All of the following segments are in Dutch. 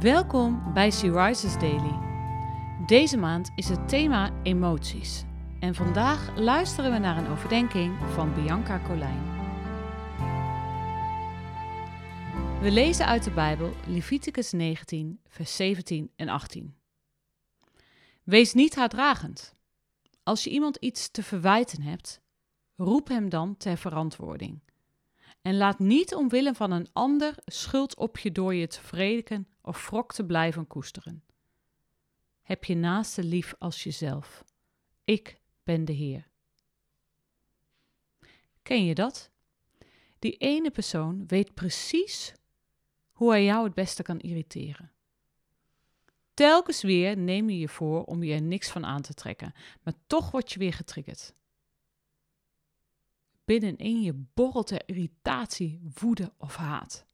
Welkom bij Sea Rises Daily. Deze maand is het thema emoties. En vandaag luisteren we naar een overdenking van Bianca Colijn. We lezen uit de Bijbel Leviticus 19, vers 17 en 18. Wees niet haatdragend. Als je iemand iets te verwijten hebt, roep hem dan ter verantwoording. En laat niet omwille van een ander schuld op je door je te wreken of wrok te blijven koesteren. Heb je naaste lief als jezelf. Ik ben de Heer. Ken je dat? Die ene persoon weet precies hoe hij jou het beste kan irriteren. Telkens weer neem je je voor om je er niks van aan te trekken, maar toch word je weer getriggerd. Binnenin je borrelt er irritatie, woede of haat.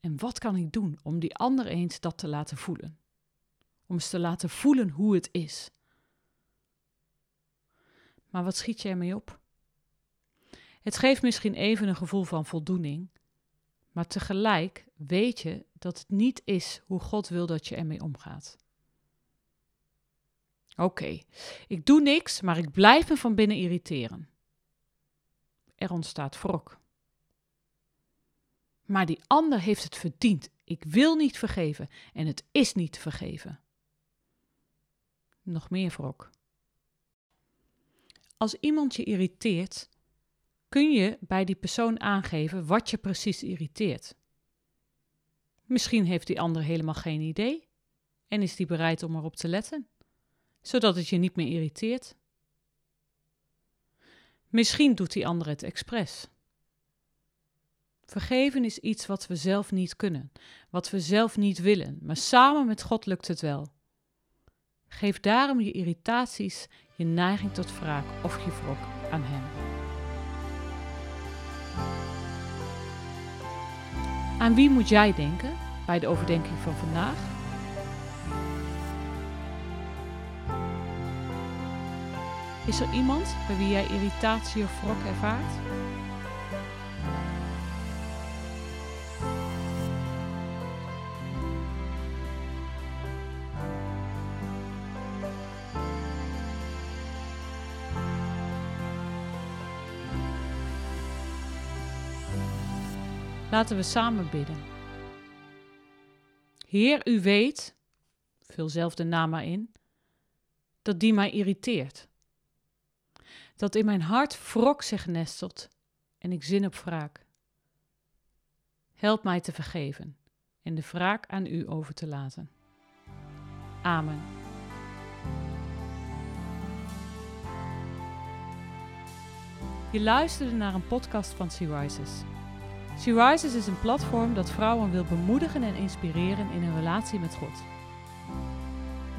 En wat kan ik doen om die ander eens dat te laten voelen? Om ze te laten voelen hoe het is. Maar wat schiet je ermee op? Het geeft misschien even een gevoel van voldoening, maar tegelijk weet je dat het niet is hoe God wil dat je ermee omgaat. Oké, ik doe niks, maar ik blijf me van binnen irriteren. Er ontstaat wrok. Maar die ander heeft het verdiend. Ik wil niet vergeven en het is niet vergeven. Nog meer wrok. Als iemand je irriteert, kun je bij die persoon aangeven wat je precies irriteert. Misschien heeft die ander helemaal geen idee en is die bereid om erop te letten, zodat het je niet meer irriteert. Misschien doet die ander het expres. Vergeven is iets wat we zelf niet kunnen, wat we zelf niet willen, maar samen met God lukt het wel. Geef daarom je irritaties, je neiging tot wraak of je wrok aan Hem. Aan wie moet jij denken bij de overdenking van vandaag? Is er iemand bij wie jij irritatie of wrok ervaart? Laten we samen bidden. Heer, u weet, vul zelf de naam maar in, dat die mij irriteert. Dat in mijn hart wrok zich nestelt en ik zin op wraak. Help mij te vergeven en de wraak aan u over te laten. Amen. Je luisterde naar een podcast van Sea Rises. She Rises is een platform dat vrouwen wil bemoedigen en inspireren in hun relatie met God.